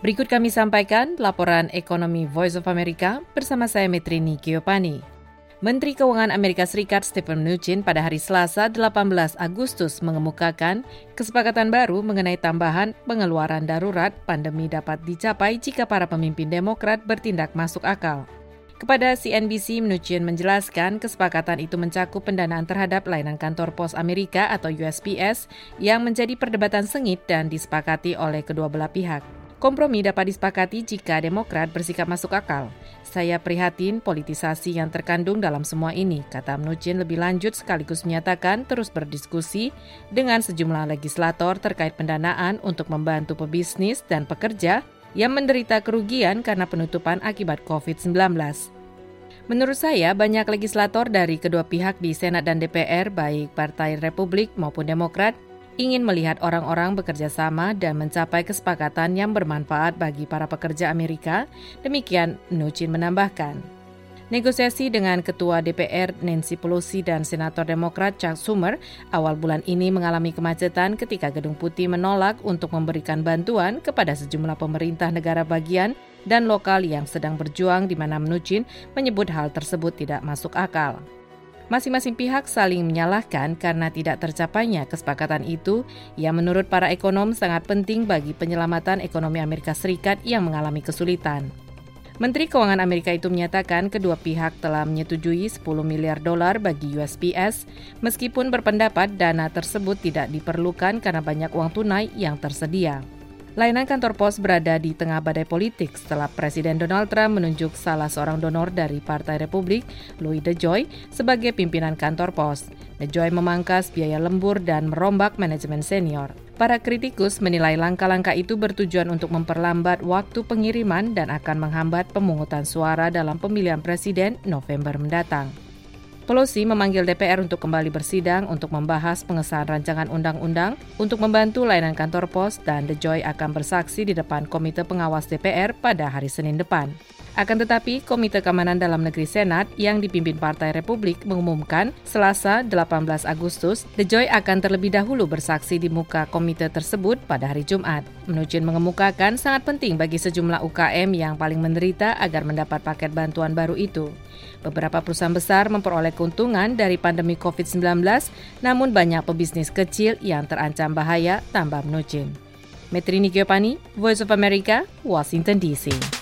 Berikut kami sampaikan laporan ekonomi Voice of America bersama saya Metrini Giopani. Menteri Keuangan Amerika Serikat Stephen Mnuchin pada hari Selasa 18 Agustus mengemukakan kesepakatan baru mengenai tambahan pengeluaran darurat pandemi dapat dicapai jika para pemimpin Demokrat bertindak masuk akal. Kepada CNBC, Mnuchin menjelaskan kesepakatan itu mencakup pendanaan terhadap layanan kantor pos Amerika atau USPS yang menjadi perdebatan sengit dan disepakati oleh kedua belah pihak. Kompromi dapat disepakati jika Demokrat bersikap masuk akal. Saya prihatin politisasi yang terkandung dalam semua ini, kata Mnuchin lebih lanjut sekaligus menyatakan terus berdiskusi dengan sejumlah legislator terkait pendanaan untuk membantu pebisnis dan pekerja yang menderita kerugian karena penutupan akibat COVID-19. Menurut saya, banyak legislator dari kedua pihak di Senat dan DPR, baik Partai Republik maupun Demokrat, ingin melihat orang-orang bekerja sama dan mencapai kesepakatan yang bermanfaat bagi para pekerja Amerika, demikian Mnuchin menambahkan. Negosiasi dengan Ketua DPR Nancy Pelosi dan Senator Demokrat Chuck Schumer awal bulan ini mengalami kemacetan ketika Gedung Putih menolak untuk memberikan bantuan kepada sejumlah pemerintah negara bagian dan lokal yang sedang berjuang di mana Mnuchin menyebut hal tersebut tidak masuk akal. Masing-masing pihak saling menyalahkan karena tidak tercapainya kesepakatan itu yang menurut para ekonom sangat penting bagi penyelamatan ekonomi Amerika Serikat yang mengalami kesulitan. Menteri Keuangan Amerika itu menyatakan kedua pihak telah menyetujui 10 miliar dolar bagi USPS, meskipun berpendapat dana tersebut tidak diperlukan karena banyak uang tunai yang tersedia. Layanan kantor pos berada di tengah badai politik setelah Presiden Donald Trump menunjuk salah seorang donor dari Partai Republik, Louis DeJoy, sebagai pimpinan kantor pos. DeJoy memangkas biaya lembur dan merombak manajemen senior. Para kritikus menilai langkah-langkah itu bertujuan untuk memperlambat waktu pengiriman dan akan menghambat pemungutan suara dalam pemilihan presiden November mendatang. Pelosi memanggil DPR untuk kembali bersidang untuk membahas pengesahan rancangan undang-undang untuk membantu layanan kantor pos dan The Joy akan bersaksi di depan Komite Pengawas DPR pada hari Senin depan. Akan tetapi, Komite Keamanan Dalam Negeri Senat yang dipimpin Partai Republik mengumumkan Selasa 18 Agustus, The Joy akan terlebih dahulu bersaksi di muka komite tersebut pada hari Jumat. Mnuchin mengemukakan sangat penting bagi sejumlah UKM yang paling menderita agar mendapat paket bantuan baru itu. Beberapa perusahaan besar memperoleh keuntungan dari pandemi COVID-19, namun banyak pebisnis kecil yang terancam bahaya, tambah Mnuchin. Metrini Giopani, Voice of America, Washington DC.